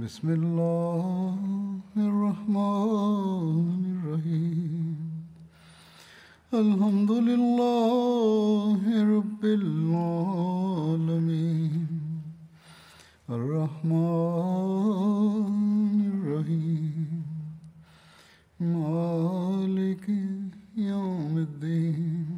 بسم اللہ الرحمن الرحیم الحمد للہ رب العالمین الرحمن الرحیم مالک یوم الدین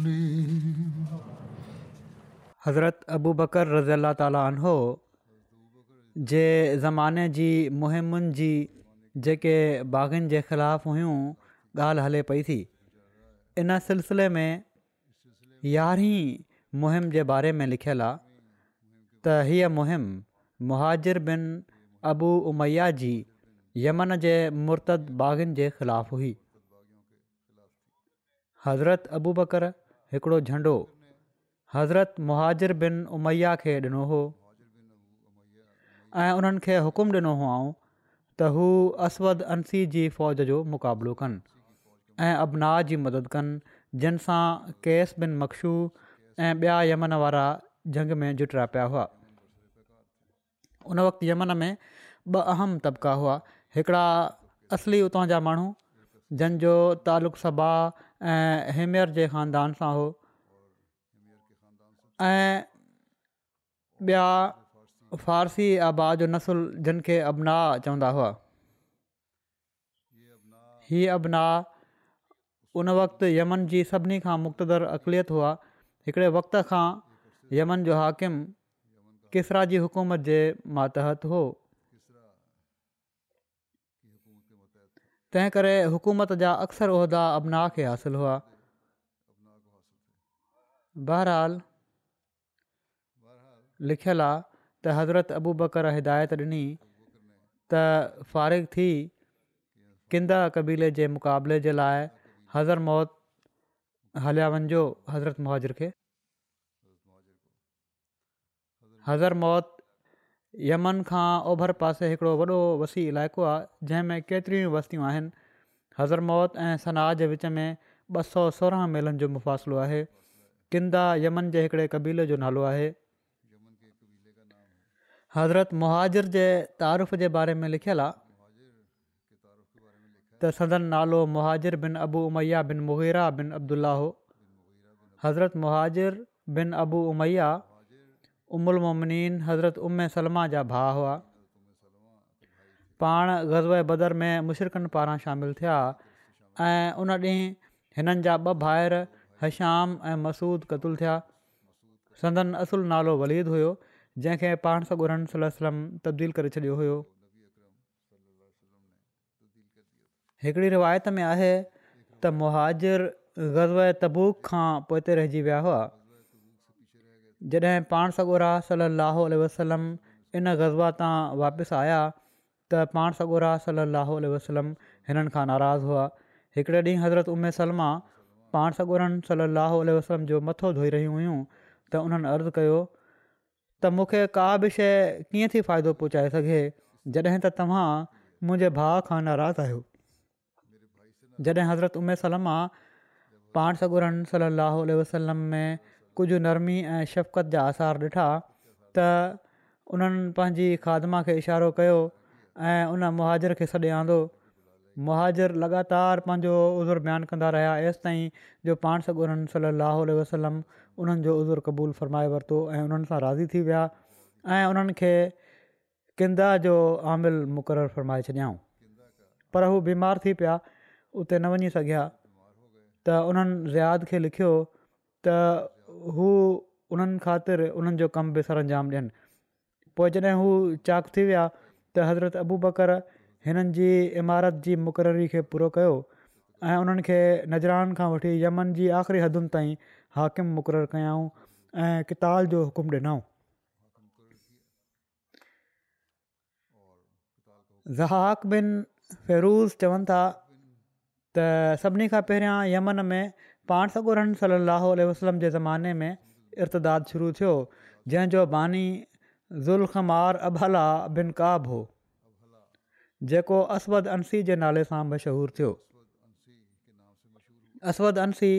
हज़रत अबू बकर रज़ी अला ताला ओन زمانے जे ज़माने जी मुहिमुनि जी जेके बाग़नि जे ख़िलाफ़ हुयूं ॻाल्हि हले पई थी इन सिलसिले में यारहीं मुहिम जे बारे में लिखियलु आहे त हीअ मुहिम मुहाजिर बिन अबू उमैया जी यमन जे मुर्त बागनि जे ख़िलाफ़ु हुई हज़रत अबू बकर हिकिड़ो झंडो हज़रत मुहाजिर बिन उमैया खे ॾिनो हो ऐं उन्हनि खे हुकुम ॾिनो हुओ त हू अस अंसी जी फ़ौज जो मुक़ाबिलो कनि ऐं अबनाह जी मदद कनि जिन सां केस बिन मक्शू ऐं ॿिया यमन वारा जंग में जुटिया पिया हुआ उन वक़्तु यमन में ॿ अहम तबिका हुआ हिकिड़ा असली उतां जा माण्हू जंहिंजो तालुक़ु सबा ऐं हेमियर जे ख़ानदान सां हो ऐं ॿिया फारसी आबाद जो नसुल जिन खे अबनाह चवंदा हुआ हीअ ان उन वक़्ति यमन जी सभिनी खां मुख़्तर अकिलियत हुआ हिकिड़े वक़्त खां यमन जो हाकिमु केसरा जी हुकूमत जे मातहत हो तंहिं करे हुकूमत जा अक्सर उहिदा अबनाह खे हासिलु हुआ बहरहाल लिखियलु आहे त हज़रत अबू बकर हिदायत ॾिनी त फ़ारिग थी किंदा कबीले जे मुक़ाबले जे लाइ हज़र मौत हलिया वञिजो हज़रत मुहाजर खे हज़र मौत यमन खां ओभर पासे हिकिड़ो वॾो वसी इलाइक़ो आहे जंहिंमें केतिरियूं वस्तियूं आहिनि हज़र मौत ऐं सनाज जे विच में ॿ सौ सोरहं मेलनि जो मुफ़ासिलो आहे किंदा यमन जे हिकिड़े क़बीले जो नालो आहे हज़रत मुहाजिर जे तारीफ़ जे बारे में लिखियलु आहे त सदन नालो मुहाजिर बिन अबू उमैया बिन मुहिरा बिन अब्दुल्ल्ला हो हज़रत मुहाजिर बिन अबू उमैया उमुल मुमनीन हज़रत उम सलमा जा भाउ हुआ पाण ग़ज़ब बदर में मुशरक़नि पारां शामिलु थिया ऐं उन ॾींहुं हिननि जा ॿ भाइर हशाम ऐं मसूद कतुल थिया संदन असुल नालो वलीद हुयो जंहिंखे पाण सॻोरन सलम तब्दील करे छॾियो हुयो हिकिड़ी रिवायत में आहे त मुहाजिर ग़ज़ब तबूक खां पोइ ते रहिजी विया हुआ जॾहिं पाण सगोरा सल लहो वसलम इन ग़ज़बा तां वापसि आया त पाण सॻोरा सलाहु वसलम हिननि खां नाराज़ हुआ हिकिड़े ॾींहुं हज़रत उमे सलमा पाण सॻोरन सलाहु वसलम जो मथो धोई रहियूं हुयूं त उन्हनि अर्ज़ु कयो त मूंखे का बि शइ कीअं थी फ़ाइदो पहुचाए सघे जॾहिं त तव्हां मुंहिंजे भाउ खां नाराज़ु आहियो जॾहिं हज़रत उमे सलमा पाण सगुरन सली वसलम में कुझु नरमी ऐं शफ़क़त जा आसार ॾिठा त उन्हनि पंहिंजी खादमा खे इशारो कयो ऐं उन मुहाजर खे सॾ आंदो मुहाजर लॻातारि पंहिंजो उज़ुरु बयानु कंदा रहिया एसि ताईं जो पाण सगुरन सली वसलम उन्हनि जो उज़ुरु कबूल फ़रमाए वरितो ऐं उन्हनि सां राज़ी थी विया ऐं उन्हनि खे किंदा जो आमिल मुक़ररु फ़रमाए छॾियाऊं पर हू बीमार थी पिया उते न वञी सघिया त उन्हनि ज़ियाद खे लिखियो त हू उन्हनि ख़ातिर उन्हनि जो कमु बि सर अंजाम ॾियनि पोइ जॾहिं हू चाक थी विया त हज़रत अबू बकर हिननि जी इमारत जी मुक़ररी खे पूरो ऐं उन्हनि खे नज़रान खां वठी यमन जी आख़िरी हदम ताईं हाकिम मुक़ररु कयाऊं ऐं किताब जो हुकुमु ॾिनऊं ज़हक बिन फेरुज़ चवनि था त सभिनी खां पहिरियां यमन में पाण सगुर सलम जे ज़माने में इर्ताद शुरू थियो जंहिंजो बानी ज़ुलमार अबला बिन काब हो जेको असद अंसी जे नाले सां मशहूरु थियो असवद अंसी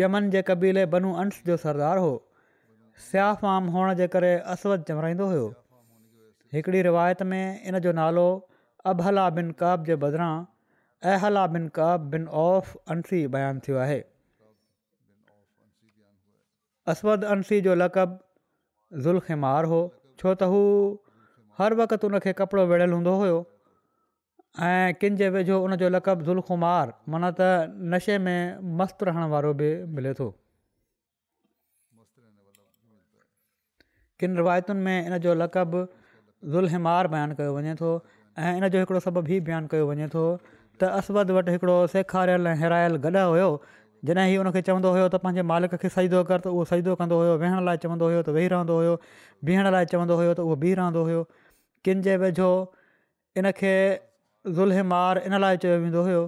यमन जे क़बीले बनू انس जो सरदार हो सियाफ आम हुअण जे करे अवद चवराईंदो हुओ हिकिड़ी रिवायत में इन जो नालो अबहला बिन काब जे बदिरां अहला बिन काब बिन औफ़ अंसी बयानु थियो आहे असवद अंसी जो लक़बु ज़ुल्ख़मार हो छो त हू हर वक़्तु उनखे कपिड़ो विढ़ियलु हूंदो हुयो ऐं किन जे वेझो उन लक़ब ज़ुल्खुमार ज़ुल्मार माना त नशे में मस्तु रहण वारो बि मिले थो किन रिवायतुनि में इन जो लक़ब ज़ुल्हिमार बयानु कयो वञे थो ऐं इन जो हिकिड़ो सभु बि बयानु कयो वञे थो त अस्वद वटि हिकिड़ो सेखारियल ऐं हिरायल गॾु हुयो जॾहिं हुनखे चवंदो हुयो त पंहिंजे मालिक खे सजदो कर त उहो सजदो कंदो हुयो वेहण लाइ चवंदो हुयो त वेही रहंदो हुयो बीहण लाइ चवंदो हुयो त उहो बीह रहंदो हुयो किन जे वेझो इनखे ज़ुल्हि इन लाइ चयो वेंदो हुयो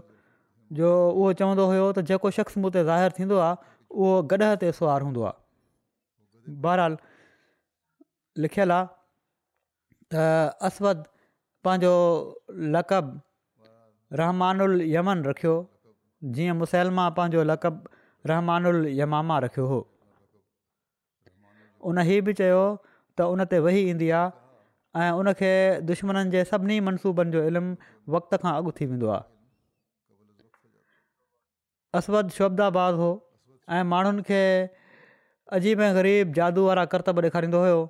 जो उहो चवंदो हुयो त जेको शख़्स मूं ते ज़ाहिर थींदो आहे उहो गॾह ते सुवारु हूंदो आहे बहरहाल लिखियलु आहे त अस्वद पंहिंजो लक़बु रहमानुल यमन रखियो जीअं मुसलमा पंहिंजो लक़ब रहमानुल यमा रखियो हुओ उन हीअ बि चयो त उन ते ईंदी ऐं उनखे दुश्मन जे सभिनी मनसूबनि जो इल्मु वक़्त खां अॻु थी वेंदो आहे शोबदाबाद हो ऐं माण्हुनि खे अजीब ऐं ग़रीब जादू वारा कर्तब ॾेखारींदो हुयो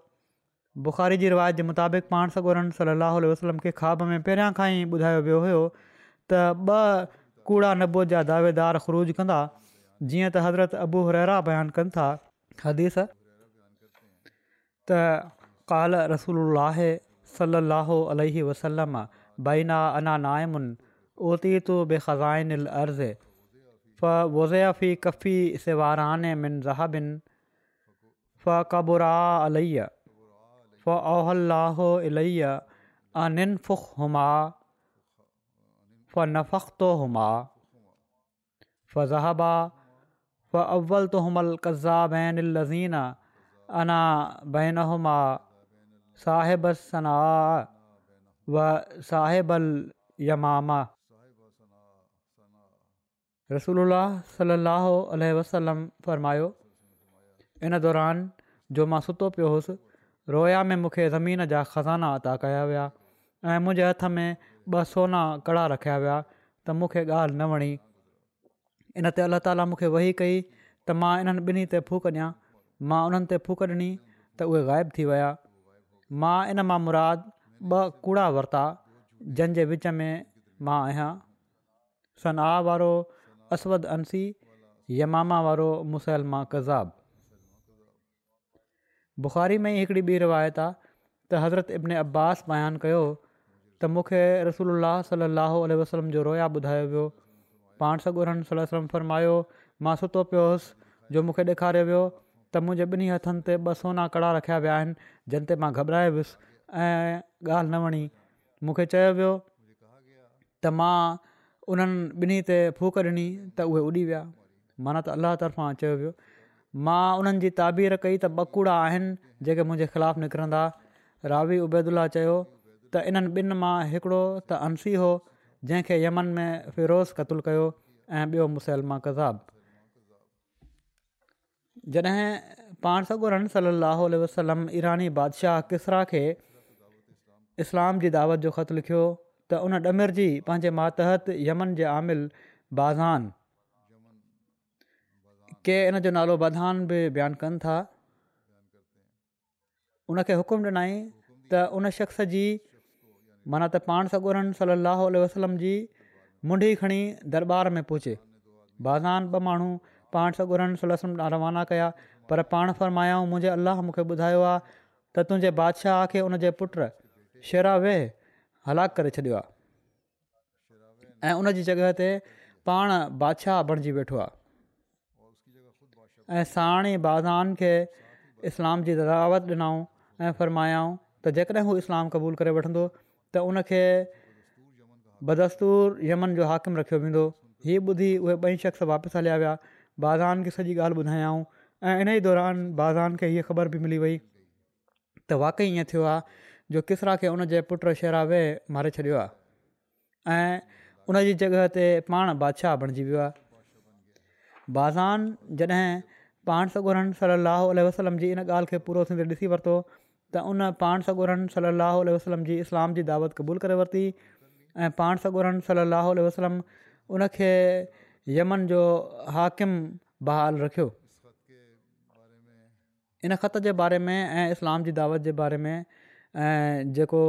बुख़ारी जी रिवायत जे मुताबिक़ पाण सॻोरन सलाहु वसलम खे ख्वा में पहिरियां खां ई ॿुधायो वियो हुयो त ॿ कूड़ा नबू जा दावेदार ख़ुरूज कंदा जीअं त हज़रत अबू रहरा बयानु कनि था हदीस त قال رسول اللہ صلی اللہ علیہ وسلم بینا انا نائم اوتی تو بے خزائن العرض ف وضف فی سواران من منظبن ف قبرا علیہ اللہ علیہ فخ ہما ف نفق تو ہما ف ذہبا ف اول تو حمل قزابین الزینہ انا بینہما صاحب रसूल सलाहु अलह वसलम फ़रमायो इन दौरान जो मां सुतो पियो हुउसि रोया में मूंखे ज़मीन जा खज़ाना अता कया विया ऐं मुंहिंजे हथ में ॿ सोना कड़ा रखिया विया त मूंखे ॻाल्हि न वणी इन ते अलाह ताला मूंखे वही कई त मां इन्हनि ॿिन्ही ते फूक تے मां उन्हनि ते फूक ॾिनी त وہ غائب تھی विया मां इन मां मुराद ॿ कूड़ा वरिता जंहिंजे विच में मां आहियां सना वारो असवद अंसी यमामा वारो मुसैलमा कज़ाब बुख़ारी में ई हिकिड़ी ॿी रिवायत आहे त हज़रत इब्न अब्बास बयानु कयो त मूंखे रसोल सलाहु वसलम जो रोया ॿुधायो वियो पाण सॻु सलाह फ़र्मायो मां सुतो पियो हुउसि जो मूंखे ॾेखारियो वियो त मुंहिंजे ॿिन्ही हथनि ते ॿ सोना कड़ा रखिया विया आहिनि जिन ते मां घबरायो वियुसि ऐं ॻाल्हि न वणी मूंखे चयो वियो त मां उन्हनि ॿिन्ही ते फूक ॾिनी त उहे उॾी विया माना त अलाह तर्फ़ां चयो वियो मां उन्हनि जी ताबीर कई त ॿ कूड़ा आहिनि जेके मुंहिंजे ख़िलाफ़ु निकिरंदा रावी उबैदुल्ला चयो त इन्हनि ॿिनि मां हिकिड़ो त अंसी हो जंहिंखे यमन में फिरोज़ कयो ऐं ॿियो जॾहिं पाण सॻोरनि सलाहु उल वसलम ईरानी बादशाह किसरा खे इस्लाम जी दावत जो ख़तु लिखियो त उन ॾमिर जी पंहिंजे मातहत यमन जे आमिल बाज़ान के इन जो नालो बदहान बि बयानु कनि था उनखे हुकुम ॾिनाई त उन शख़्स जी माना त पाण सॻु सलाह वसलम जी मुंडी खणी दरबार में पहुचे बाज़ान ॿ माण्हू पाण सॻुरनि सला रवाना कया पर पाण फ़र्मायाऊं मुंहिंजे अलाह मूंखे ॿुधायो आहे त तुंहिंजे बादशाह खे उन जे पुटु शेरा वेह हलाक करे छॾियो आहे ऐं उन जी जॻह ते पाण बादशाह बणिजी वेठो आहे ऐं साण ई बाज़ान खे इस्लाम जी दावत ॾिनऊं ऐं फ़रमायाऊं त जेकॾहिं हू इस्लाम क़बूलु करे वठंदो त उनखे बदस्तूर यमन जो हाकिम रखियो वेंदो हीअ ॿुधी उहे ॿई शख़्स वापसि हलिया विया बाज़ान खे सॼी ॻाल्हि ॿुधायऊं ऐं इन ई दौरान बाज़ारान खे हीअ ख़बर बि मिली वई त वाक़ई ईअं थियो आहे जो किसरा खे उन जे पुट शेराबे मारे छॾियो आहे ऐं उन जी जॻह ते पाण बादशाह बणिजी वियो आहे बाज़ान जॾहिं पाण सहणु सलाहु उल वसलम जी इन ॻाल्हि खे पूरो थींदे ॾिसी वरितो त उन पाण सो ॻोरनि सललाहल वसलम जी इस्लाम जी दावत क़बूल करे वरिती ऐं पाण सॻु सलाह वसलम उनखे यमन जो हाकिम बहाल रखियो इन ख़त जे बारे में ऐं इस्लाम जी दावत जे बारे में ऐं जेको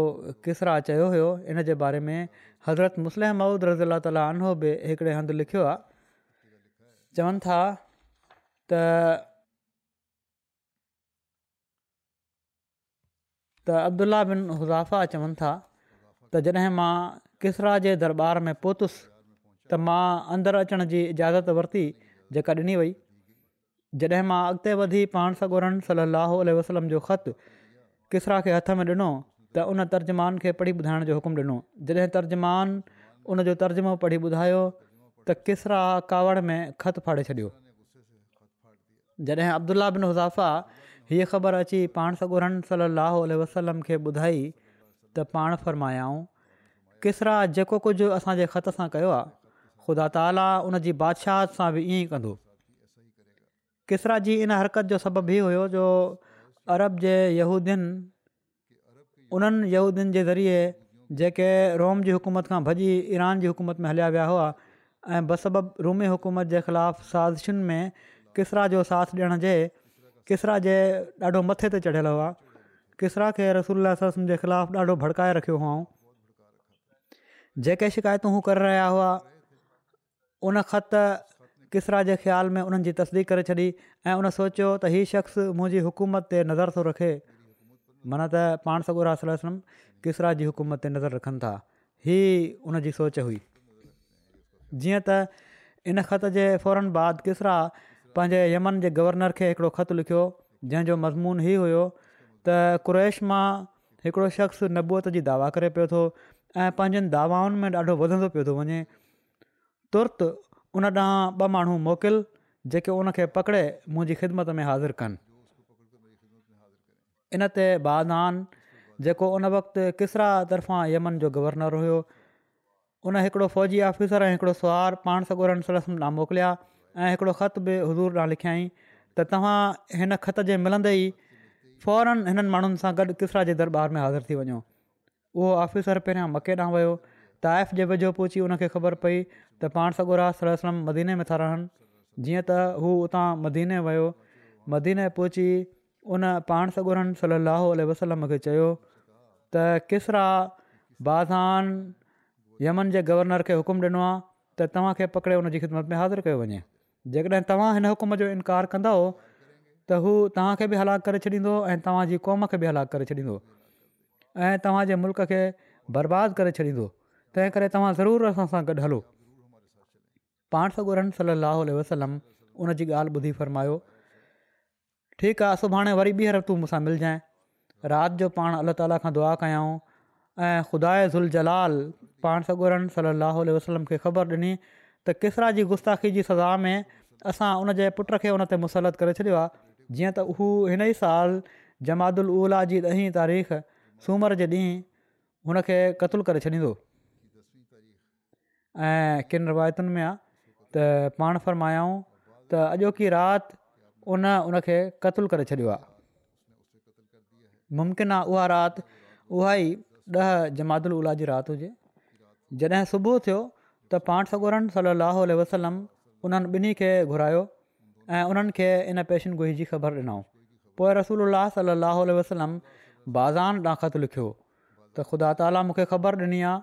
किसरा चयो हुयो इन जे बारे में हज़रत मुस्लिम महूद रज़ी अला तालहो बि हिकिड़े हंधि लिखियो आहे चवनि था त अब्दुला बिन हुज़ाफ़ा चवनि था त जॾहिं मां किसरा जे दरबार में पहुतुसि त मां अंदरु अचण जी इजाज़त वरिती जेका ॾिनी वई जॾहिं मां अॻिते वधी पाण सॻोरहनि सललाह वसलम जो ख़तु किसरा खे हथ में ॾिनो त उन तर्जुमान खे पढ़ी ॿुधाइण जो हुकुमु ॾिनो जॾहिं तर्जुमान उन जो तर्जुमो पढ़ी ॿुधायो त किसरा कावड़ में ख़तु फाड़े छॾियो जॾहिं अब्दुला बिन हुज़ाफ़ा हीअ ख़बर अची पाण सॻोरनि सललाह वसलम खे ॿुधाई त पाण फ़र्मायाऊं किसरा जेको कुझु असांजे ख़त सां कयो आहे ख़ुदा ताला उन जी बादशाह सां बि ईअं ई कंदो किसरा जी इन हरकत जो सबबु ई हुयो जो अरब जे यूदीन उन्हनि यहूदीन जे ज़रिए जेके रोम जी हुकूमत खां भॼी ईरान जी हुकूमत में हलिया विया हुआ ऐं बसब रूमी हुकूमत जे ख़िलाफ़ु साज़िशुनि में किसरा जो साथ ॾियण जे किसरा जे ॾाढो मथे ते चढ़ियल हुआ किसरा खे रसूल जे ख़िलाफ़ु ॾाढो भड़काए रखियो हुओ जेके शिकायतूं हू करे रहिया हुआ उन ख़त किसरा जे ख़्याल में उन्हनि जी तस्दीक करे छॾी ऐं उन सोचियो त हीअ शख़्स मुंहिंजी हुकूमत ते नज़र थो रखे माना त पाण सबुरा किसरा जी हुकूमत ते नज़र रखनि था हीअ उन जी सोच हुई जीअं त इन ख़त जे फ़ौरन बाद किसरा पंहिंजे यमन जे गवर्नर खे हिकिड़ो ख़तु लिखियो जंहिंजो मज़मून ई हुयो त कु्रैश मां हिकिड़ो शख़्स नबूअत जी दावा करे पियो थो ऐं पंहिंजनि दावाउनि में ॾाढो वधंदो पियो थो वञे तुर्त उन ॾांहुं ॿ माण्हू मोकिल जेके उनखे पकिड़े मुंहिंजी ख़िदमत में हाज़िर कनि इन ते बादान जेको उन वक़्तु किसरा तर्फ़ां यमन जो गवर्नर हुयो उन हिकिड़ो फ़ौजी ऑफिसर ऐं हिकिड़ो सुवारु पाण ॾांहुं मोकिलिया ऐं हिकिड़ो ख़त बि हज़ूर ॾांहुं लिखियाई त तव्हां हिन ख़त जे मिलंदे ई फौरन हिननि माण्हुनि सां गॾु किसरा जे दरबार में हाज़िर थी वञो उहो ऑफिसर पहिरियां मके ॾांहुं वियो ताइफ़ जे वेझो पहुची उनखे ख़बर पई त पाण सॻोरा सलम मदीने में था रहनि जीअं त हू उतां मदीने वियो मदीने पहुची उन पाण सॻोरन सलाहु वसलम खे चयो त केसरा बाज़ान यमन जे गवर्नर खे हुकुम ॾिनो आहे त तव्हांखे पकिड़े ख़िदमत में हाज़िर कयो वञे जेकॾहिं तव्हां हिन हुकुम जो इनकार कंदव त हू तव्हांखे बि हलाकु करे छॾींदो ऐं तव्हांजी क़ौम खे बि हलाकु करे छॾींदो ऐं तव्हांजे मुल्क खे बर्बादु करे छॾींदो तंहिं करे तव्हां ज़रूरु असां सां गॾु हलो पाण सॻोरनि सलाहु उल वसलम उन जी ॻाल्हि ॿुधी फ़र्मायो ठीकु आहे सुभाणे वरी ॿीहर तूं मूंसां मिलिजांइ राति जो पाण अलाह ताला खां दुआ कयऊं ऐं ख़ुदा ज़ुलजलाल पाण सोरहनि सलाहु वसलम खे ख़बर ॾिनी त किसरा जी गुस्ताख़ी जी सज़ा में असां उन जे पुट खे उन ते मुसलत करे छॾियो आहे जीअं त हू हिन ई साल जमादुला जी ॾहीं तारीख़ सूमर जे ॾींहुं हुन खे करे छॾींदो ऐं किन रिवायतुनि में आहे त पाण फरमायाऊं त अॼोकी राति उन उन खे क़त्लु करे छॾियो आहे मुम्किन आहे उहा राति उहा ई ॾह जमातल जी राति हुजे जॾहिं सुबुह थियो त पाण علیہ सलाहु वसलम उन्हनि ॿिन्ही खे घुरायो ऐं उन्हनि खे इन पेशनगुही जी ख़बर ॾिनऊं पोइ रसूल उल्हास सलाहु वसलम बाज़ान ॾांहुं क़तलु लिखियो त ख़ुदा ताली मूंखे ख़बर ॾिनी आहे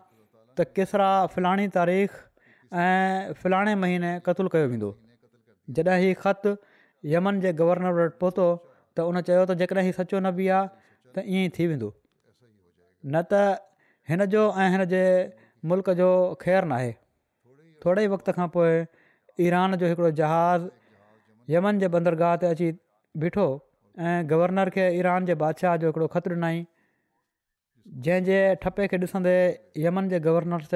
त केसरा फलाणी तारीख़ ऐं फलाणे महीने क़तलु कयो वेंदो जॾहिं ही ख़तु यमन जे गवर्नर वटि पहुतो त हुन चयो त जेकॾहिं हीउ सचो नबी बीह त ईअं ई थी वेंदो न त हिन जो ऐं हिन जे मुल्क जो ख़ैरु न आहे थोरे ई वक़्त खां पोइ ईरान जो हिकिड़ो जहाज़ यमन जे बंदरगाह ते अची बीठो ऐं गवर्नर खे ईरान जे बादशाह जो हिकिड़ो ख़तु ॾिनाई जंहिंजे ठपे खे यमन जे गवर्नर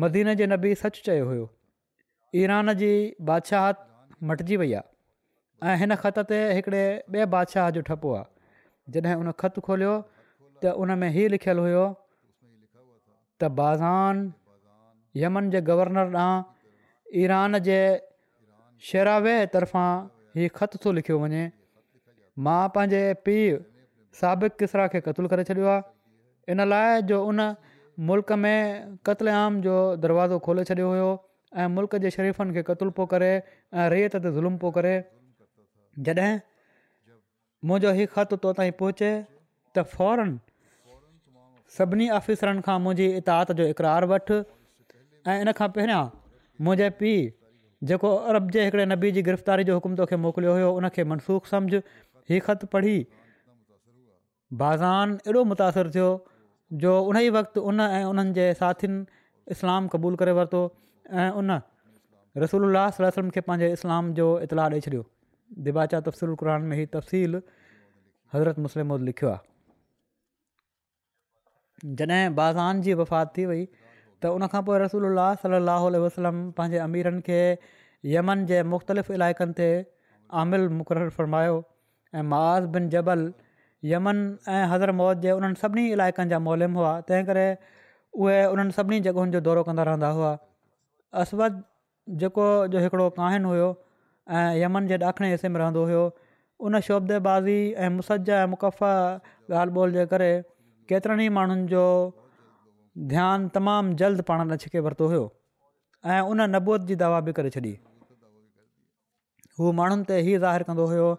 मदीन जे नबी सच चयो हुयो ईरान जी बादशाह मटिजी वई आहे ऐं हिन ख़त ते हिकिड़े ॿिए बादशाह जो ठपो आहे जॾहिं उन ख़तु खोलियो त उन में हीउ लिखियलु हुओ त बाज़ान यमन जे गवर्नर ॾांहुं ईरान जे शेरावे तर्फ़ां हीउ ख़त थो लिखियो वञे मां पंहिंजे पीउ किसरा खे क़तलु करे छॾियो इन लाइ जो उन मुल्क में क़तल आम जो दरवाज़ो खोले छॾियो हुयो ऐं मुल्क जे शरीफ़नि खे क़तलु पियो करे ऐं रेयत ते ज़ुल्म पियो करे जॾहिं मुंहिंजो हीउ ख़तु तो ताईं पहुचे त फौरन सभिनी ऑफिसरनि खां मुंहिंजी इतात जो इक़रार वठि ऐं इन खां पहिरियां मुंहिंजे पीउ जेको अरब जे हिकिड़े नबी जी गिरफ़्तारी जो हुकुम तोखे मोकिलियो हुयो उन मनसूख़ सम्झ ही ख़त पढ़ी बाज़ान एॾो मुतासिर थियो जो उन ई वक़्तु उन ऐं उन्हनि जे इस्लाम क़बूलु करे वरितो उन रसूल अलाहु सलम खे पंहिंजे इस्लाम जो इतलाउ ॾेई छॾियो दिबाचा तफ़सील क़ुर में हीउ तफ़सील हज़रत मुस्लिम लिखियो आहे जॾहिं बाज़ान जी वफ़ात थी वई त उनखां पोइ रसूल अलाह सलाहु वसलम पंहिंजे अमीरनि खे यमन जे मुख़्तलिफ़ इलाइक़नि ते आमिलु मुक़ररु फ़रमायो ऐं महाज़ बिन जबल यमन ऐं हज़र मौत जे उन्हनि सभिनी इलाइक़नि जा मोलम हुआ तंहिं करे उहे उन्हनि सभिनी जॻहियुनि जो दौरो कंदा रहंदा हुआ असवद जेको जो हिकिड़ो काहिन हुयो ऐं यमन जे ॾाखिणे हिसे में रहंदो हुयो उन शोभेबाज़ी ऐं मुसज ऐं मुक़फ़ा ॻाल्हि ॿोल जे करे केतिरनि ई माण्हुनि जो ध्यानु तमामु जल्द पाण अचिके वरितो हुयो ऐं उन नबूअ जी दवा बि करे छॾी हू माण्हुनि ते इहो ज़ाहिरु कंदो हुयो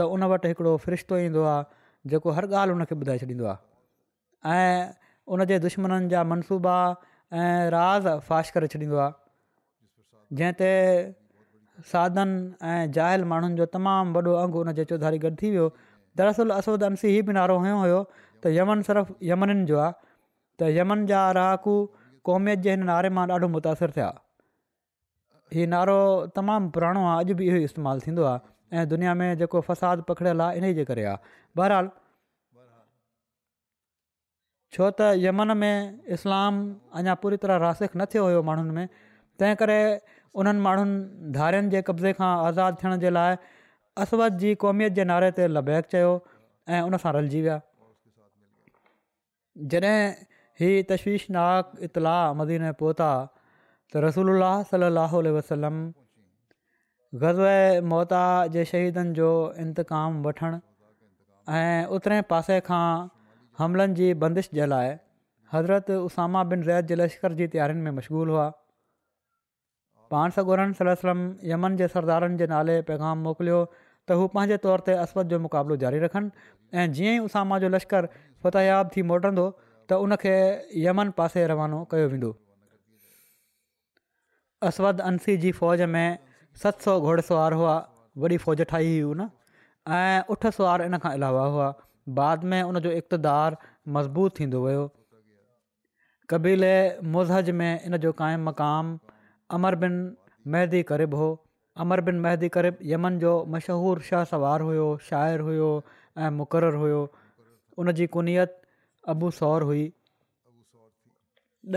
त उन वटि हिकिड़ो फ़रिश्तो ईंदो जेको हर ॻाल्हि हुनखे ॿुधाए छॾींदो आहे ऐं उनजे दुश्मन जा मनसूबा ऐं राज़ फाश करे छॾींदो आहे जंहिं ते साधन ऐं जायल माण्हुनि जो तमामु वॾो अंगु हुनजे चौधारी गॾु थी वियो दरसल असी हीउ बि नारो हुयो हुयो त यमन सिर्फ़ु यमननि जो आहे त यमन जा रहाकू क़ौमियत जे हिन नारे मां ॾाढो मुतासिर थिया हीउ नारो तमामु पुराणो आहे अॼु बि ऐं दुनिया में जेको फ़साद पकड़ियलु आहे इनजे करे आहे बहराल छो त यमन में इस्लाम अञा पूरी तरह रासिक न थियो हुयो माण्हुनि में तंहिं करे उन्हनि माण्हुनि धारियुनि जे कब्ज़े खां आज़ादु थियण जे लाइ असवद जी क़ौमियत जे नारे ते लबैक चयो ऐं उनसां रलिजी विया जॾहिं हीउ तश्वीशनाक इतलाउ मदीन में पहुता त रसूल अलाह सलाहु वसलम गज़व मोहता जे शहीदनि जो इंतकाम वठणु ऐं उतरे पासे खां हमलनि जी बंदिश जे लाइ हज़रत उसामा बिन ज़ैत जे लश्कर जी तयारियुनि में मशगूल हुआ पाण सगोरन सलम यमन जे सरदारनि जे नाले पैगाम मोकिलियो त हू पंहिंजे तौर ते असद जो मुक़ाबिलो जारी रखनि ऐं जीअं ई उसामा जो लश्कर फ़तयाबु थी मोटंदो त उनखे यमन पासे रवानो कयो वेंदो असवद अंसी जी फ़ौज में सत सौ घोड़सार हुआ वॾी फ़ौज ठाही हुई न ऐं उठ सुवारु इन खां अलावा हुआ बाद में उनजो इक़्तदारु मज़बूत थींदो वियो क़बीले मुज़हज में इन जो क़ाइमु मक़ाम अमर बिन महदी करिब हो अमर बिन मेंदी करिब यमन जो मशहूरु शाह सवार हुयो शाइरु हुयो ऐं मुक़ररु हुयो उन जी कुनियत अबू सौर हुई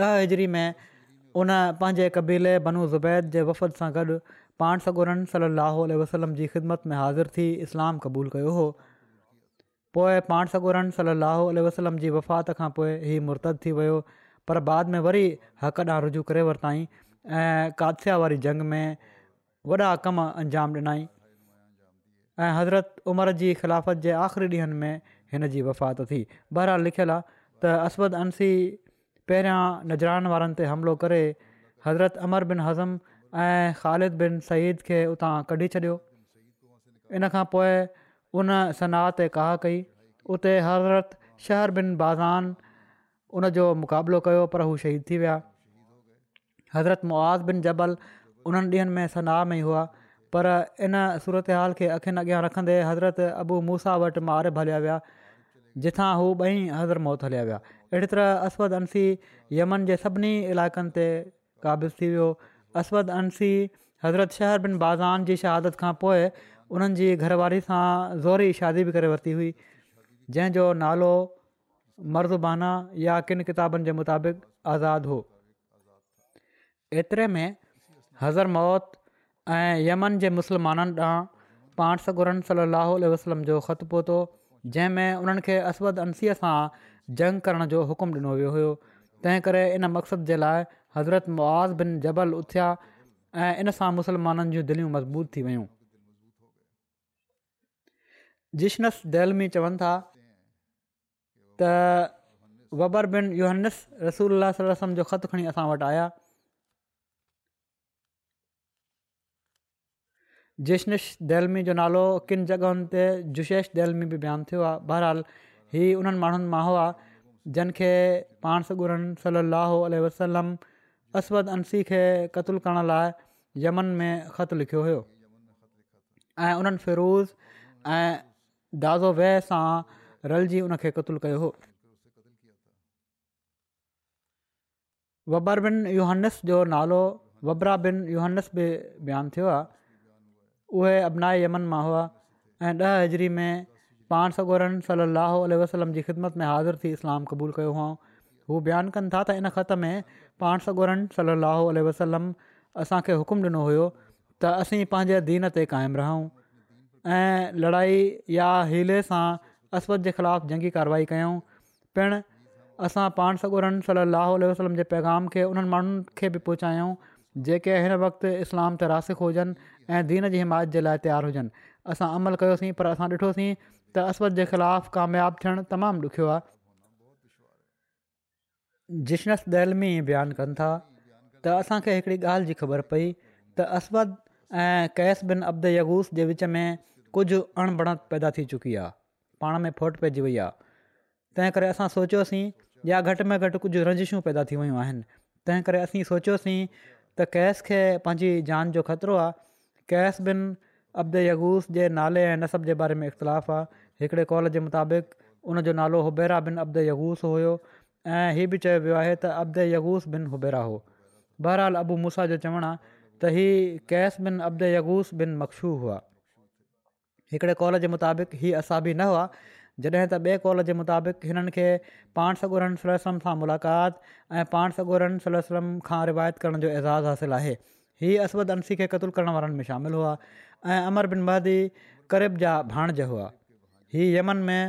ॾह हिजरी में उन पंहिंजे क़बीले बनू ज़ुबैद जे वफ़द सां गॾु पाण सॻोरन صلی اللہ वसलम जी ख़िदमत में हाज़िर थी इस्लाम क़बूलु कयो हो पोइ पाण सगोरन सलाहो صلی वसलम जी वफ़ात खां पोइ हीउ मुर्तद थी वियो पर बाद में वरी हक़ ॾांहुं रुजू करे वरिताईं ऐं ورتائیں वारी जंग में वॾा कम अंजाम ॾिनई ऐं हज़रत उमर जी ख़िलाफ़त जे आख़िरी ॾींहंनि में हिन जी वफ़ात थी बहिर लिखियलु आहे त असद अंसी पहिरियां नजरान वारनि ते हमिलो करे हज़रत अमर बिन हज़म ऐं ख़ालिद बिन सईद खे उतां कढी छॾियो इन खां पोइ उन सनाह ते काह कई उते हज़रत शहर बिन बाज़ान उन जो मुक़ाबिलो कयो पर हू शहीद थी विया हज़रत मुआज़ बिन जबल उन्हनि ॾींहनि में सनाह में ई हुआ पर इन सूरत हाल खे अख़ियुनि अॻियां रखंदे हज़रत अबू मूसा वटि मारे भलिया हलिया विया जिथां हू ॿई हज़रत मौत हलिया विया अहिड़ी तरह असवद अंसी यमन जे सभिनी इलाइक़नि ते क़ाबिलु थी वियो असवद अंसी हज़रत शहर बिन बाज़ान जी शहादत खां पोइ उन्हनि जी घरवारी सां ज़ोरी शादी बि करे वरिती हुई जंहिंजो नालो मर्ज़ुबाना या किनि किताबनि जे मुताबिक़ आज़ादु हो एतिरे में हज़र मौत ऐं यमन जे मुस्लमाननि ॾांहुं पाण सगुरन सली अलाह वसलम जो ख़तु पहुतो जंहिंमें उन्हनि खे असद अंसीअ सां जंग करण जो हुकुम ॾिनो वियो हुयो तंहिं करे इन मक़सद जे लाइ हज़रत मुआज़ बिन जबल उथिया ऐं इन सां मुस्लमाननि जूं दिलियूं मज़बूत थी वियूं जिशनस दहलमी चवनि था त वबर बिन युहनस रसूल जो ख़तु खणी असां वटि आया जिशनस दहलमी जो नालो किन जॻहयुनि ते जुशेश दहलमी बि बयानु थियो आहे बहरहाल हीउ उन्हनि माण्हुनि मां हुआ जिनखे पाण सां ॻुड़नि सलो अलाह अस्वद अंसी खे क़तलु करण लाइ यमन में ख़तु लिखियो हुयो ऐं उन्हनि फ़िरूज़ ऐं दाज़ो वह सां रलिजी उन खे क़तुलु कयो हो वबर बिन जोनस जो नालो वबरा बिन यूहनस बि बयानु थियो आहे उहे अबनाए यमन मां हुआ ऐं ॾह हज़री में पाण सगोरन सली वसलम जी ख़िदमत में हाज़ुरु थी इस्लाम क़बूलु कयो हुओ हू बयानु कनि था त इन ख़त में पाण सॻुरनि सलाहु वसलम असांखे हुकुम ॾिनो हुयो त असीं पंहिंजे दीन ते क़ाइमु रहूं ऐं लड़ाई या हीले सां अस्फ़द जे ख़िलाफ़ु जंगी कारवाई कयूं पिणु असां पाण सॻुरनि सलाहु आलह वसलम जे पैगाम खे उन्हनि माण्हुनि खे बि पहुचायूं जेके हिन वक़्तु इस्लाम ते रासिक हुजनि ऐं दीन जी हिमायत जे लाइ तयारु हुजनि असां अमल कयोसीं पर असां ॾिठोसीं त अस्मद जे ख़िलाफ़ु कामियाबु थियणु तमामु ॾुखियो आहे जिशनस दहलमी बयानु कनि था त असांखे हिकिड़ी ॻाल्हि जी ख़बर पई त अस्बद ऐं कैस बिन अब्द यगूस जे विच में कुझु अणबणत पैदा थी चुकी आहे पाण में फोट पइजी वई आहे तंहिं करे असां सोचियोसीं या घटि में घटि कुझु रंजिशूं पैदा थी वियूं आहिनि तंहिं करे असीं सोचियोसीं त कैश खे पंहिंजी जान जो ख़तरो आहे कैस बिन अब्द यगूस जे नाले ऐं नसब जे बारे में इख़्तिलाफ़ु आहे हिकिड़े कॉल जे मुताबिक़ उन नालो हुबेरा बिन अब्द यगूस हुयो ऐं हीअ बि चयो वियो आहे त अब्दे यूस बिन हुबेरा हो बहरहाल अबू मुसा जो चवणु आहे त हीअ कैस बिन अब्द यगूस बिन मख़्सू हुआ हिकिड़े कॉल जे मुताबिक़ हीअ असाबी न हुआ जॾहिं त ॿिए कॉल जे मुताबिक़ हिननि खे पाण सगुरनि सलसलम सां मुलाक़ात ऐं पाण सगुरनि सलसलम खां रिवायत करण जो एज़ाज़ु हासिलु आहे हीअ असुद अंसी खे क़तलु करण वारनि में शामिलु हुआ ऐं अमर बिन महदी करिब जा भाणज हुआ हीअ यमन में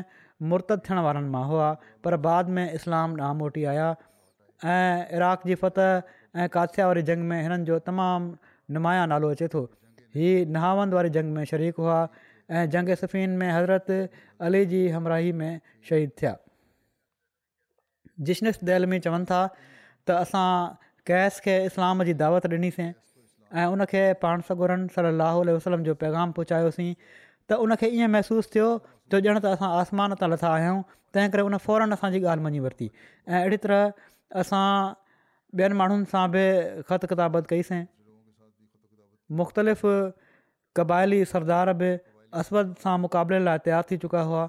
मुर्त थियण वारनि मां हुआ पर बाद में इस्लाम नामोटी आया ऐं इराक़ जी फत ऐं काद्या वारी जंग में हिननि जो तमामु नुमाया नालो अचे थो ही नहावंद वारी जंग में शरीकु हुआ ऐं जंग सफ़ीन में हज़रत अली जी हमराही में शहीद थिया जिशनस दैलमी चवनि था त असां कैस खे इस्लाम जी दावत ॾिनीसीं ऐं उनखे पाण सगुरनि सला अल वसलम जो पैगाम पहुचायोसीं त उनखे ईअं महिसूसु थियो जो ॼण त असां आसमान तां लथा आहियूं तंहिं करे उन फौरन असांजी ॻाल्हि मञी वरिती ऐं अहिड़ी तरह असां ॿियनि माण्हुनि सां बि ख़त किताबत कईसीं मुख़्तलिफ़ क़बायली सरदार बि अस्वद सां मुक़ाबले लाइ तयारु थी चुका हुआ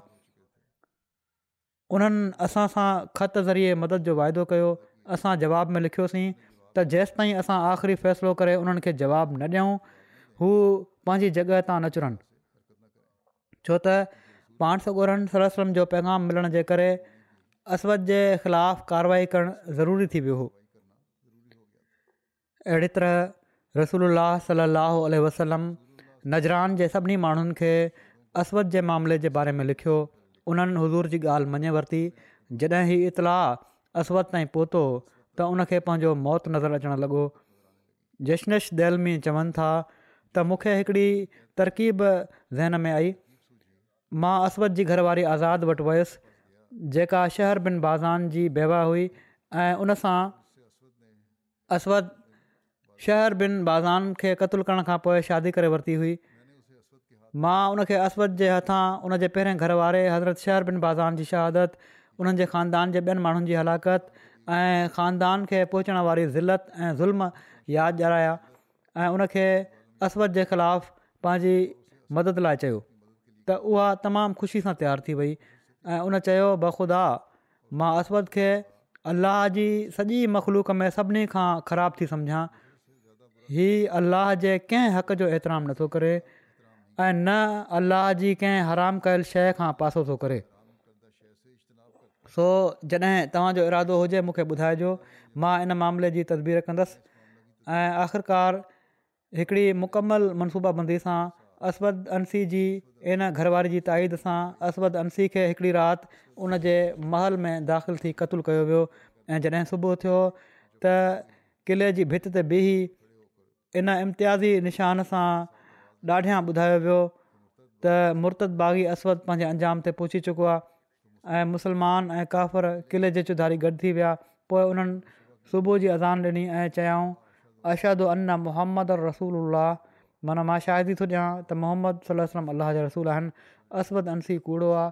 उन्हनि असां सां ख़त ज़रिए मदद जो वाइदो कयो असां जवाब में लिखियोसीं त जेसि असां आख़िरी फ़ैसिलो करे उन्हनि खे जवाबु न ॾियूं हू पंहिंजी जॻह तां छो त पाण सॻोड़नि सर सलम जो पैगाम मिलण जे करे असवद जे ख़िलाफ़ु कारवाई करणु ज़रूरी थी वियो हो अहिड़ी तरह रसूल सलाहु उल वसलम नज़रान जे सभिनी माण्हुनि खे असवद जे मामले जे बारे में लिखियो उन्हनि हज़ूर जी ॻाल्हि मञे वरिती जॾहिं हीउ इतलाह असवद ताईं पहुतो त उनखे पंहिंजो मौत नज़र अचणु लॻो जशनश दैलमी चवनि था त मूंखे हिकिड़ी तरकीब ज़हन में आई मां अस्वद जी घरवारी आज़ादु वटि वयुसि जेका शहर बिन बाज़ार जी बैवा हुई ऐं उनसां अस्वद शहर बिन बाज़ान खे क़तलु करण खां पोइ शादी करे वरिती हुई मां उनखे अस्वद जे हथां उन जे पहिरें घर वारे हज़रत शहर बिन बाज़ार जी शहादत उन्हनि जे ख़ानदान जे ॿियनि माण्हुनि जी हलाकत ऐं ख़ानदान खे पहुचण वारी ज़िलत ऐं ज़ुल्म यादि ॾियाराया ऐं उनखे असद जे ख़िलाफ़ पंहिंजी मदद लाइ चयो त उहा तमामु ख़ुशी सां तयारु थी वई ऐं उन चयो बख़ुदा मां असवद खे अल्लाह जी सॼी मख़लूक में सभिनी खां ख़राबु थी सम्झां हीउ अल्लाह जे कंहिं हक़ जो एतिराम नथो करे ऐं न अलाह जी कंहिं हराम कयल शइ खां पासो थो करे सो जॾहिं तव्हांजो इरादो हुजे मूंखे ॿुधाइजो मां इन मामले जी तदबीर कंदसि ऐं आख़िरकार हिकिड़ी मुकमल मनसूबाबंदी सां असवद अंसी जी इन घरवारी जी ताईद सां असवद अंसी खे हिकिड़ी राति उन जे महल में दाख़िलु थी क़तूल कयो वियो ऐं जॾहिं सुबुह थियो त क़िले जी भित ते बिही इन इम्तियाज़ी निशान सां ॾाढियां ॿुधायो वियो त मुर्तद बाग़ी असवद पंहिंजे अंजाम ते पहुची चुको आहे ऐं मुस्लमान ऐं काफ़र किले जे चुधारी गॾु थी विया पोइ उन्हनि सुबुह जी अज़ान ॾिनी ऐं चयाऊं अरादु अन मोहम्मद रसूल माना मां शादी थो ॾियां त मोहम्मद सलाहु वलम अल अलाह जे रसूल आहिनि असबद अंसी कूड़ो आहे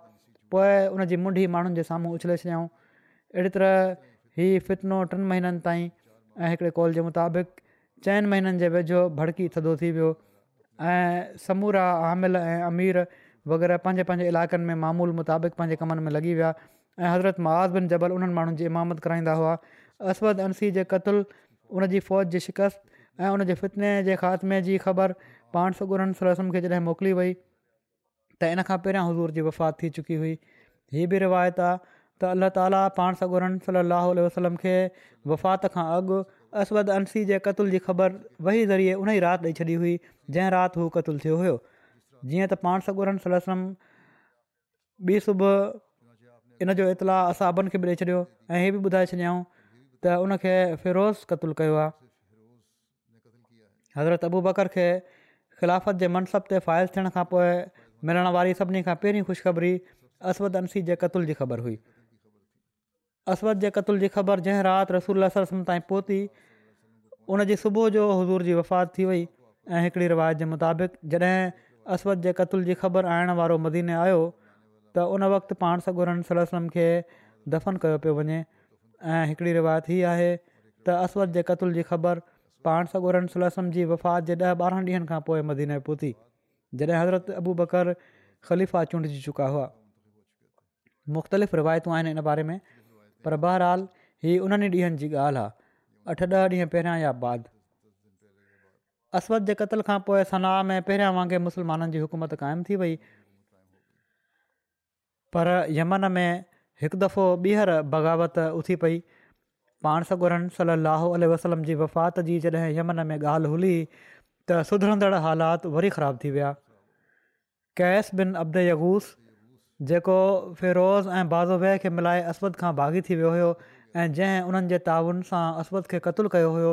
पोइ उनजी मुंडी माण्हुनि जे साम्हूं उछले छॾियाऊं अहिड़ी तरह हीउ फितनो टिनि महीननि ताईं ऐं हिकिड़े कॉल जे मुताबिक़ चइनि महिननि जे वेझो भड़की थधो थी वियो ऐं समूरा आमिल ऐं अमीर वग़ैरह पंहिंजे पंहिंजे इलाइक़नि में मामूल मुताबिक़ पंहिंजे कमनि में लॻी विया ऐं हज़रत बिन जबल उन्हनि माण्हुनि जी इमामत कराईंदा हुआ असबद अंसी जे क़तलु उनजी फ़ौज जी शिकस्त ऐं उन जे फितिने जे ख़ात्मे जी ख़बर पाण सगुरन सलाह खे जॾहिं मोकिली वई त इन खां पहिरियां हज़ूर जी वफ़ात थी चुकी हुई हीअ बि रिवायत आहे त अल्ला ताली पाण सागोरन सली वसलम खे वफ़ात खां अॻु असवद अंसी जे क़तल जी ख़बर वही ज़रिए उन ई राति ॾेई छॾी हुई जंहिं राति हू क़तुलु थियो हुयो जीअं त पाण सगुरन सलम ॿी सुबुह इन जो इतलाउ असांबनि खे बि ॾेई छॾियो ऐं इहे बि ॿुधाए छॾियाऊं त उन फिरोज़ कतुलु कयो आहे हज़रत अबू बकर खे ख़िलाफ़त जे मनसब ते फ़ाइल थियण खां पोइ मिलण वारी सभिनी खां पहिरीं ख़ुशिखबरी असवद अनसी जे कतुल जी ख़बर हुई असद जे कतुल जी ख़बर जंहिं राति रसूल ताईं पहुती उन जी सुबुह जो हज़ूर जी वफ़ात थी वई ऐं हिकिड़ी रिवायत जे मुताबिक़ जॾहिं असवद जे क़तुल जी ख़बर आणण वारो मदीने आयो त उन वक़्तु पाण सगुरम खे दफ़न कयो पियो वञे ऐं हिकिड़ी रिवायत हीअ आहे त असवद जे क़तुल जी ख़बर पाण सागोर सुलसम जी वफ़ात जे ॾह ॿारहं ॾींहंनि खां पोइ मदीने पहुती जॾहिं हज़रत अबू बकर ख़लीफ़ा चूंडजी चुका हुआ मुख़्तलिफ़ रिवायतूं आहिनि इन बारे में पर बहरहाल ही उन्हनि ॾींहंनि जी ॻाल्हि आहे अठ ॾह ॾींहं पहिरियां या बाद असवद जे क़त्ल खां पोइ सना में पहिरियां वांगुरु मुस्लमाननि जी हुकूमत क़ाइमु थी वई पर यमन में हिकु दफ़ो ॿीहर बग़ावत उथी पई पाण सॻुरनि صلی اللہ वसलम जी वफ़ात जी जॾहिं यमन में ॻाल्हि हुई त सुधरंदड़ हालात वरी ख़राबु थी विया कैश बिन अब्द यगूस जेको फ़िरोज़ ऐं बाज़ुबे खे मिलाए अस्वद खां भाॻी थी वियो हुयो ऐं जंहिं उन्हनि जे ताउन सां अस्वद खे क़तुलु कयो हुयो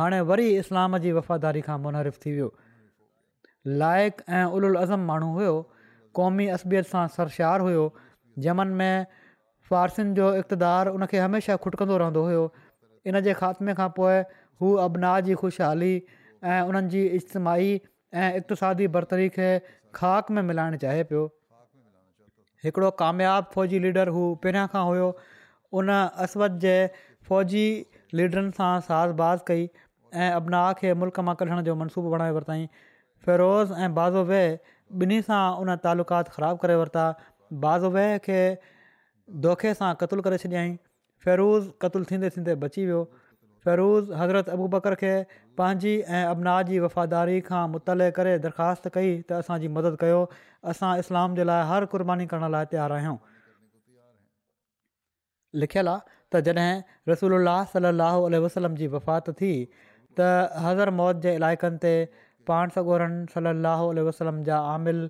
हाणे वरी इस्लाम जी वफ़ादारी खां मुन थी वियो लाइक़ु ऐं उल उलज़म माण्हू हुयो क़ौमी असबियत सां सरशार हुयो ॼमनि में फ़ारसियुनि जो इक़्तदारु उन खे हमेशह खुटिकंदो रहंदो हुयो इन जे ख़ात्मे खां पोइ हू अबना जी ख़ुशहाली ऐं उन्हनि जी इज्तमाही ऐं इक़्तसादी बरतरी खे ख़ाक में मिलाइणु चाहे पियो हिकिड़ो कामियाबु फ़ौजी लीडर हू पहिरियां खां हुयो उन अस जे फ़ौजी लीडरनि सां साज़बाज़ कई ऐं अबनाउ खे मुल्क मां कढण जो मनसूबो बणाए वरितईं फ़िरोज़ ऐं बाज़ुबैह ॿिन्ही सां उन तालुक़ात ख़राबु करे वरिता बाज़ुबैह खे दोखे सां क़तलु करे छॾियईं फिरूज़ क़तलु थींदे थींदे बची वियो फिरूज़ हज़रत अबू बकर खे पंहिंजी ऐं अबना जी वफ़ादारी खां मुतले करे दरख़्वास्त कई त असांजी मदद कयो असां इस्लाम जे लाइ हर क़ुर्बानी करण लाइ तयारु आहियूं लिखियलु आहे त जॾहिं रसूल अलाह सल अल वसलम जी वफ़ात थी त हज़र मौत जे इलाइक़नि ते पाण सॻोरनि सल अल वसलम जा आमिल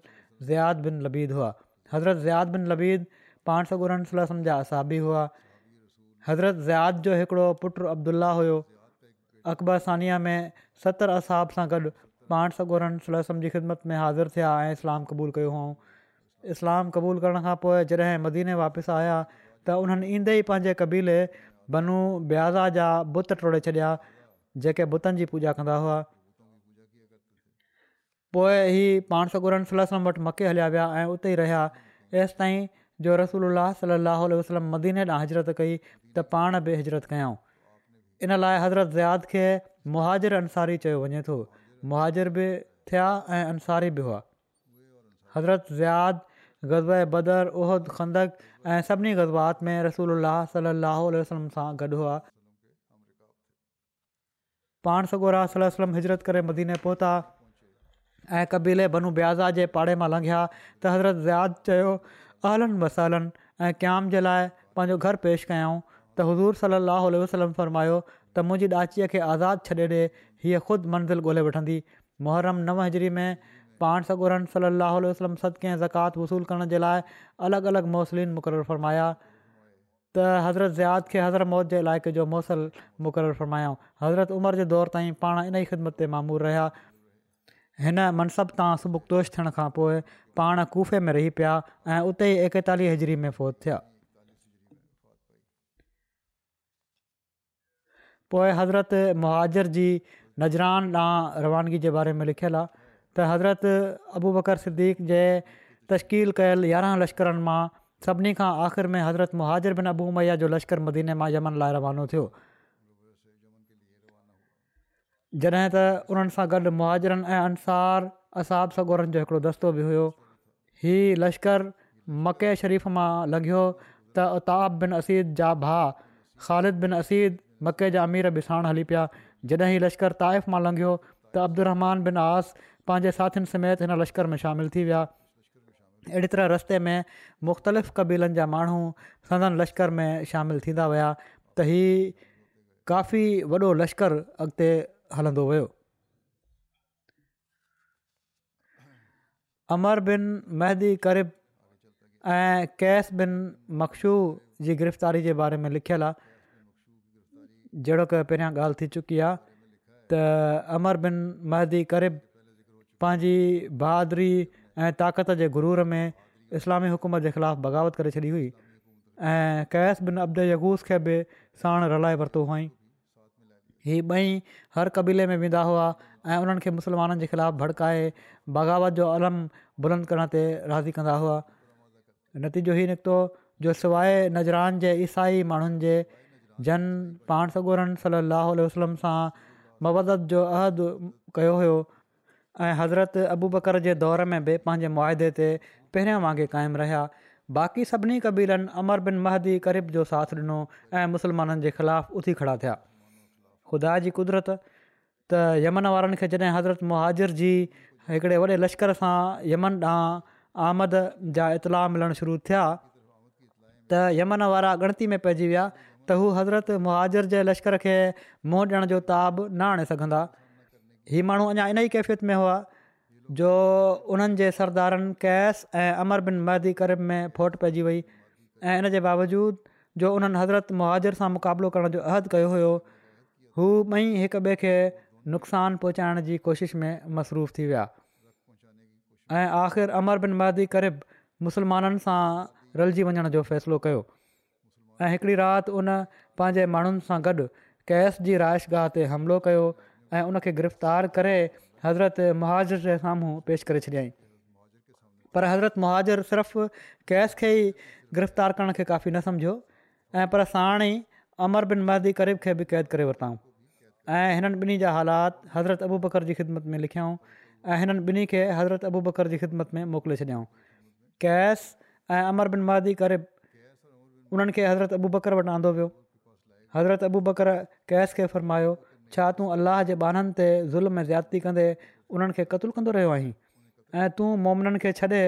ज़्याद बिन लबीद हुआ हज़रत ज़ियात बिन लबीद पाण सो गुरन सलह जा असाबी हुआ हज़रत ज़ियात जो हिकिड़ो पुटु अब्दुल्ला हुयो अकबर सानिया में सतरि असाब सां गॾु पाण सो गुरन जी ख़िदमत में हाज़िर थिया ऐं इस्लाम क़बूलु कयो हुउं इस्लामु क़बूलु करण खां पोइ जॾहिं मदीने वापसि आया त उन्हनि ईंदे ई पंहिंजे क़बीले बनू ब्याज़ा जा बुत टोड़े छॾिया जेके बुतनि जी पूॼा कंदा हुआ पोइ ई पाण सौ गुरन वटि मके हलिया विया ऐं उते ई रहिया एसि ताईं जो रसूल सल अलाह वसलम मदीने ॾांहुं हजरत कई त पाण बि हिजरत कयऊं इन लाइ हज़रत ज़ियाद खे मुहाजर अंसारी चयो वञे थो मुहाजर बि थिया ऐं अंसारी बि हुआ हज़रत ज़ियाद ग़ज़ब बदर उहद खंदक ऐं सभिनी ग़ज़बात में रसूल अलाह सलाह वसलम सां गॾु हुआ पाण सगोरा राल वसलम हिजरत करे मदीने पहुता ऐं कबीले बनू ब्याज़ा जे पाड़े मां लंघिया त हज़रत ज़ियाद चयो आहलनि वसालनि ऐं क़्याम जे लाइ पंहिंजो घरु पेश कयऊं त हज़ूर सलाहु उल्ह वसलम फ़रमायो त मुंहिंजी ॾाचीअ खे आज़ादु छॾे ॾिए हीअ ख़ुदि मंज़िल ॻोल्हे वठंदी मुहर्रम नव हज़री में पाण सां ॻोरनि सलाहु वसलम सदके ज़कात वसूलु करण जे लाइ अलॻि अलॻि मौसलिन मुक़ररु फ़रमाया त हज़रत ज़ियात खे हज़रत मौत जे इलाइक़े जो मौसल मुक़ररु फ़रमायो हज़रत उमिरि जे दौरु ताईं पाण इन ई ख़िदमत ते मामूरु रहिया हिन मनसब तां सुबुह थियण खां पोइ पाण कुफे में रही पिया ऐं उते ई एकतालीह हज़री में फ़ौत थिया पोइ हज़रत मुहाजर जी नज़रान रवानगी जे बारे में लिखियलु आहे त हज़रत अबू बकर सिद्दीक़ तश्कील कयल यारहं लश्करनि मां सभिनी खां آخر में हज़रत मुहाजर बिन अबूमैया जो लश्कर मदीने मां यमन लाइ रवानो थियो जॾहिं त उन्हनि सां गॾु मुहाजरनि ऐं अंसार असाब सगोरनि जो हिकिड़ो दस्तो बि हुयो हीउ लश्कर मके शरीफ़ मां लंघियो त उताब बिन असीद जा भाउ ख़ालिद बिन असीद मके जा अमीर बि साण हली पिया जॾहिं लश्कर ताइफ़ मां लंघियो त अब्दुरहमान बिन आस पंहिंजे साथियुनि समेत हिन लश्कर में शामिलु थी विया अहिड़ी तरह रस्ते में मुख़्तलिफ़ क़बीलनि जा माण्हू सदन लश्कर में शामिलु थींदा विया त हीअ काफ़ी वॾो लश्कर अॻिते हलंदो वियो अमर बिन महदी करिब ऐं कैश बिन मख़्शू जी गिरफ़्तारी जे बारे में लिखियलु आहे जहिड़ो की पहिरियां ॻाल्हि थी चुकी आहे त अमर बिन महदी करिब पंहिंजी बहादुरी ऐं ताक़त जे गुरूर में इस्लामी हुकूमत जे ख़िलाफ़ु बग़ावत करे छॾी हुई ऐं कैश बिन अब्दु यगूस खे बि साण रलाए वरितो हुअईं हीअ ॿई हर क़बीले में वेंदा हुआ ऐं उन्हनि खे मुसलमाननि जे ख़िलाफ़ु भड़काए बग़ावत जो अलम बुलंद करण ते राज़ी कंदा हुआ नतीजो इहे निकितो जो सवाइ नजरान जे ईसाई माण्हुनि जे जन पाण सगोरनि सली लाहु वसलम सां मबदत जो अहदु कयो हुयो ऐं हज़रत अबू बकर जे दौर में बि पंहिंजे मुआदे ते पहिरियां वांगुरु क़ाइमु रहिया बाक़ी सभिनी कबीलनि अमर बिन महदी करीब जो साथ ॾिनो ऐं मुसलमाननि जे ख़िलाफ़ु उथी खड़ा थिया ख़ुदा जी कुदिरत त यमन वारनि खे जॾहिं हज़रत मुहाजिर जी हिकिड़े वॾे लश्कर सां यमन ॾांहुं आमद जा इतलाउ मिलणु शुरू थिया त यमन वारा गणती में पइजी विया त हू हज़रत मुहाजिर जे लश्कर खे मुंहुं ॾियण जो ताब न आणे सघंदा हीअ माण्हू अञा इन ई कैफ़ियत में हुआ जो उन्हनि जे सरदारनि कैस ऐं बिन महदी करीब में फोट पइजी वई ऐं इन जे बावजूद जो उन्हनि हज़रत मुहाजिर सां मुक़ाबिलो करण जो अहदु कयो हुयो हू ॿई हिक ॿिए खे नुक़सानु पहुचाइण जी कोशिशि में मसरूफ़ थी विया ऐं आख़िर अमर बिन महदी करिब मुस्लमाननि सां रलिजी वञण जो फ़ैसिलो कयो ऐं हिकिड़ी राति उन पंहिंजे माण्हुनि सां गॾु कैश जी राइशगाह ते हमिलो कयो ऐं उन गिरफ़्तार करे हज़रत मुहाजर जे साम्हूं पेश करे छॾियाईं पर हज़रत मुहाजर सिर्फ़ु कैस खे ई गिरफ़्तार करण खे काफ़ी न सम्झो ऐं पर साण ई अमर बिन महदी करीब खे बि क़ैद करे वरितऊं ऐं हिननि ॿिन्ही जा हालात हज़रत अबू बकर जी ख़िदमत में लिखियाऊं ऐं हिननि ॿिन्ही खे हज़रत अबू बकर जी ख़िदमत में मोकिले छॾियाऊं कैश ऐं अमर बिन मादी करे उन्हनि खे हज़रत अबू बकरु वटि आंदो वियो हज़रत अबू बकर कैस खे फ़र्मायो छा तूं अलाह जे बाननि ते ज़ुल्म ज़्याती कंदे उन्हनि खे क़तलु कंदो रहियो आहीं ऐं तूं मोमिनन खे छॾे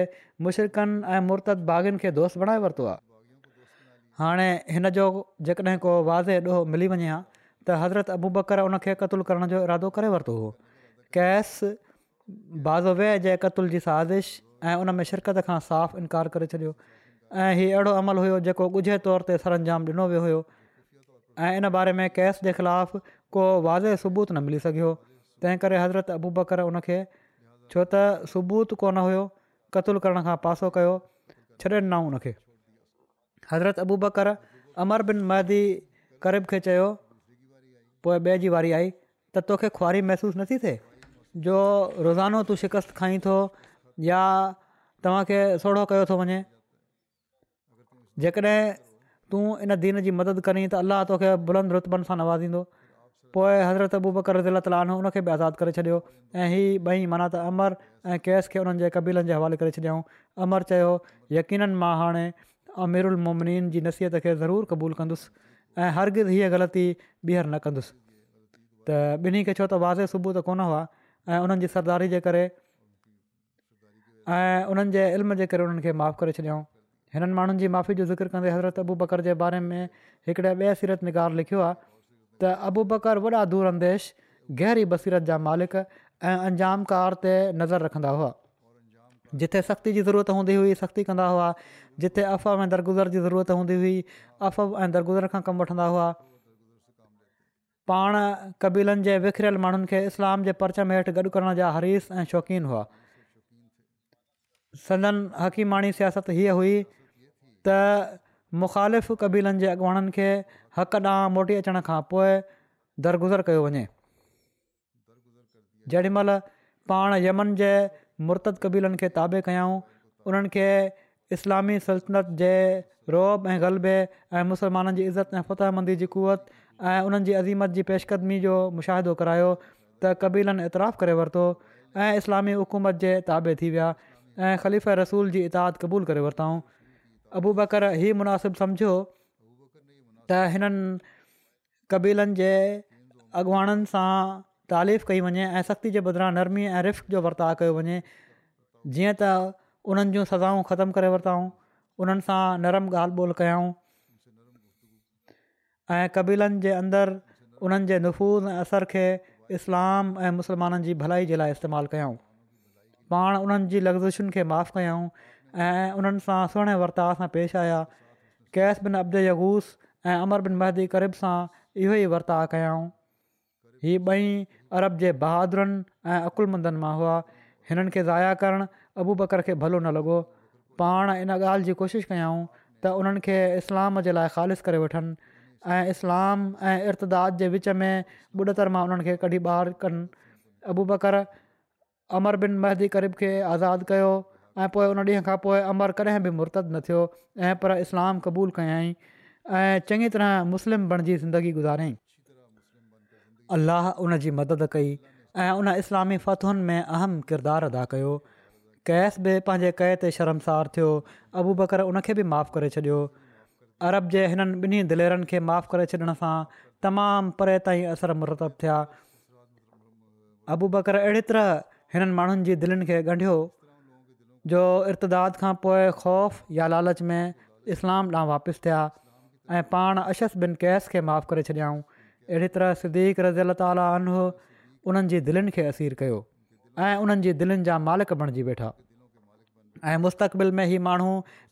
मुशिरकनि ऐं मुर्त बागनि खे दोस्त बणाए वरितो आहे हाणे हिन जो जेकॾहिं को वाज़े मिली वञे हा त हज़रत अबू बकर उन खे क़तलु करण जो इरादो करे वरितो हुओ कैस बाज़ो वेहिजे कतल जी साज़िश ऐं उन में शिरकत खां साफ़ु इनकार करे छॾियो ऐं हीअ अहिड़ो अमल हुयो जेको ॻुझे तौर ते सरंजाम ॾिनो वियो हुयो ऐं इन बारे में कैस जे ख़िलाफ़ु को वाज़े सबूत न मिली सघियो तंहिं हज़रत अबू बकर उन छो त सबूत कोन हुयो कतुलु करण खां पासो कयो छॾनि न उन हज़रत अबू बकर अमर बिन महदी करीब खे पोइ ॿिए जी वारी आई त तोखे खुआारी महसूसु नथी थिए जो रोज़ानो तूं शिकस्त खाई थो या तव्हांखे सोढ़ो कयो थो वञे जेकॾहिं तूं इन दीन जी मदद करीं त अलाह तोखे बुलंद रुतबनि सां नवाज़ींदो पोइ हज़रत अबू बकर रज़ीला ताल हुन खे बि आज़ादु करे छॾियो ऐं हीअ ॿई माना त अमर ऐं कैश खे हुननि जे क़बीलनि जे हवाले करे छॾियऊं अमर चयो यकीननि मां हाणे अमीरुल मोमिनीन जी नसीहत खे ज़रूरु क़बूलु कंदुसि ऐं हरगिज़ हीअ ग़लती ॿीहर न कंदुसि त ॿिन्ही खे छो त वाज़े सुबुह त कोन हुआ ऐं उन्हनि जी सरदारी जे करे ऐं उन्हनि जे इल्म जे करे उन्हनि खे माफ़ु करे छॾियऊं हिननि माण्हुनि जी माफ़ी जो ज़िक्र कंदे हज़रत अबू बकर जे बारे में हिकिड़े ॿिए सीरत निगार लिखियो आहे त अबू बकर वॾा दूर अंदेश गहरी बसीरत जा मालिक ऐं अंजाम कार ते नज़र रखंदा हुआ जिथे सख़्ती जी ज़रूरत हूंदी हुई सख़्ती कंदा हुआ जिथे अफ़ ऐं दरगुज़र जी ज़रूरत हूंदी हुई अफ़ ऐं दरगुज़र खां कमु वठंदा हुआ पाण कबीलनि जे विखरियल माण्हुनि खे इस्लाम जे परचम हेठि गॾु करण जा हरीस ऐं शौक़ीन हुआ सदन हक़ीमाणी सियासत हीअ हुई त मुख़ालिफ़ कबीलनि जे अॻुवाणनि खे हक़ ॾांहुं मोटी अचण खां पोइ दरगुज़र कयो वञे जेॾीमहिल पाण यमन जे मुर्त कबीलनि खे ताबे कयूं उन्हनि इस्लामी सल्तनत जे रोब ऐं ग़लबे ऐं मुस्लमाननि जी इज़त ऐं फतहमंदी जी क़ुवत ऐं उन्हनि जी अज़ीमत जी पेशकदमी जो मुशाहिदो करायो त क़बीलनि ऐतराफ़ु करे वरितो ऐं इस्लामी हुकूमत जे ताबे थी विया ऐं ख़लीफ़ रसूल जी इताद क़बूल करे वरिताऊं अबू बकर इहो मुनासिबु सम्झो त हिननि कबीलनि जे अॻवाणनि सां तालीफ़ कई वञे ऐं सख़्ती जे बदिरां नरमी ऐं रिफ़ जो वर्ताउ कयो वञे जीअं त उन्हनि जूं सज़ाऊं ख़तमु करे वरितऊं उन्हनि सां नरमु ॻाल्हि ॿोल कयूं ऐं कबीलनि जे अंदरि उन्हनि जे नफ़ूज़ ऐं असर खे इस्लाम ऐं मुस्लमाननि जी भलाई जे लाइ इस्तेमालु कयूं पाण उन्हनि जी लफ़्ज़िशुनि खे माफ़ु कयाऊं ऐं उन्हनि सां सुहिणे वर्ता सां पेश आया कैस बिन अब्द यगूस ऐं अमर बिन महदी करीब सां इहो ई वर्ता कयाऊं हीअ ॿई अरब जे बहादुरनि ऐं अकुलमंदनि मां हुआ हिननि खे ज़ाया करणु अबू बकर खे भलो न लॻो पाण इन ॻाल्हि जी कोशिशि कयाऊं त उन्हनि खे इस्लाम जे लाइ ख़ालि करे वठनि ऐं इस्लाम ऐं इर्तदाद जे विच में ॿुॾ तर मां उन्हनि खे कढी ॿार कनि अबु ॿकर अमर बिन महदी करीब खे आज़ादु कयो ऐं पोइ उन ॾींहं खां पोइ अमर कॾहिं बि मुर्तद न थियो ऐं पर इस्लाम क़बूलु कयई ऐं चङी तरह मुस्लिम बणजी ज़िंदगी गुज़ारियईं अलाह उन जी मदद कई ऐं उन इस्लामी फ़तहुनि में अहम किरदारु अदा कयो कैस बि पंहिंजे कए ते शर्मसार थियो अबू बकर हुनखे बि माफ़ु करे छॾियो अरब जे हिननि ॿिन्ही दिलेरनि खे माफ़ु करे छॾण सां तमामु परे ताईं असर मुरतबु थिया अबू बकर अहिड़ी तरह हिननि माण्हुनि जी दिलनि खे ॻंढियो जो इर्तदाद खां पोइ ख़ौफ़ या लालच में इस्लाम ॾांहुं वापसि थिया ऐं पाण अशस बिन कैस खे माफ़ु करे छॾियाऊं अहिड़ी तरह सदीक़ रज़िय ताली उन्हनि जी दिलनि खे असीर कयो ऐं उन्हनि जी दिलनि जा मालिक बणिजी वेठा ऐं मुस्तक़बिल में हीअ माण्हू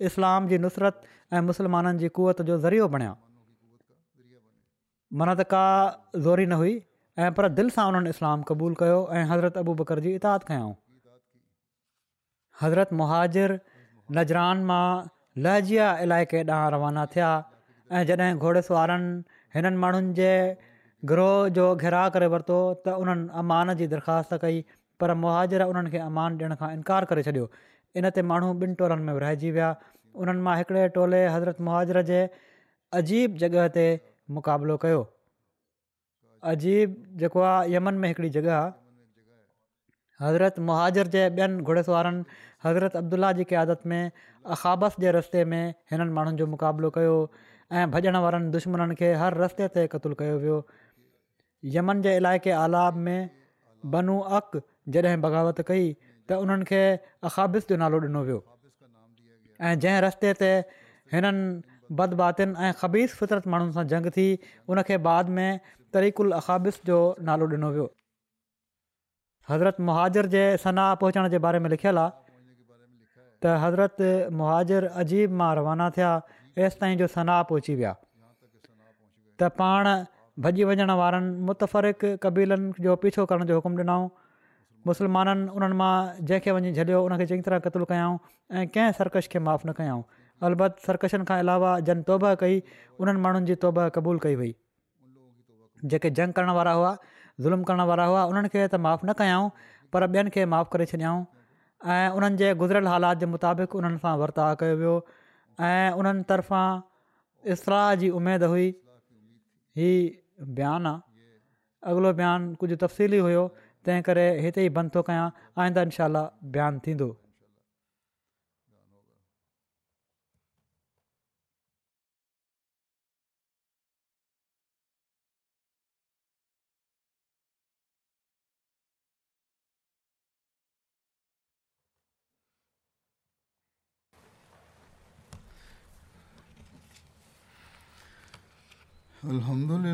इस्लाम जी नुसरत ऐं मुस्लमाननि जी कुवत जो ज़रियो बणिया मनत का ज़ोरी न हुई ऐं पर दिलि सां उन्हनि इस्लाम क़बूलु कयो ऐं हज़रत अबू बकर जी इताद खयऊं हज़रत मुहाजिर नजरान मां लहजिया इलाइक़े ॾांहुं रवाना थिया ऐं जॾहिं घोड़ेस वारनि हिननि माण्हुनि जे गिरोह जो घिराउ करे वरितो त उन्हनि अमान जी दरख़्वास्त कई पर मुहाजर उन्हनि खे अमानु ॾियण खां इनकार करे छॾियो इन ते माण्हू ॿिनि टोलनि में विराइजी विया उन्हनि मां हिकिड़े टोले हज़रत मुहाजर जे अजीब जॻह ते मुक़ाबिलो कयो अजीब जेको आहे यमन में हिकिड़ी जॻह आहे हज़रत मुहाजर जे ॿियनि घुड़ेस हज़रत अब्दुल्ला जी क्यादत में अखाबस जे रस्ते में हिननि माण्हुनि जो मुक़ाबिलो कयो ऐं भॼण वारनि दुश्मन खे हर रस्ते ते क़तलु कयो वियो यमन जे इलाइक़े आलाब में बनू अक जॾहिं बग़ावत कई त उन्हनि खे अखाबिस जो नालो ॾिनो वियो ऐं जंहिं रस्ते ते हिननि बदबातियुनि ऐं ख़बीस फितरत माण्हुनि सां जंग थी उनखे बाद में तरीक़ुल अखाबिस जो नालो ॾिनो वियो हज़रत मुहाजर जे सनाह पहुचण जे बारे में लिखियलु आहे त हज़रत मुहाजर अजीब मां रवाना थिया हेसि ताईं जो सना पहुची विया त पाण भॼी वञण वारनि मुतफ़ क़बीलनि जो पीछो करण जो हुकुम ॾिनऊं मुस्लमाननि उन्हनि मां जंहिंखे वञी झॾियो उनखे चङी तरह क़त्लु कयऊं ऐं कंहिं सरकश खे माफ़ु न कयाऊं अलबति सर्कशनि खां अलावा जन तौब कई उन्हनि माण्हुनि जी तौब क़बूलु कई वई जेके जंग करण वारा हुआ ज़ुल्म करण वारा हुआ उन्हनि खे त माफ़ु न कयाऊं पर ॿियनि खे माफ़ु करे छॾियाऊं ऐं उन्हनि जे गुज़िरियल हालात जे मुताबिक़ उन्हनि सां वर्ताउ कयो वियो ऐं उन्हनि तर्फ़ां इस्लाह जी उमेदु हुई ही बयानु आहे अॻिलो बयानु कुझु तफ़सीली हुयो हिते ई बंदि थो कयां आईंदा ان बयानु थींदो الحمد تھی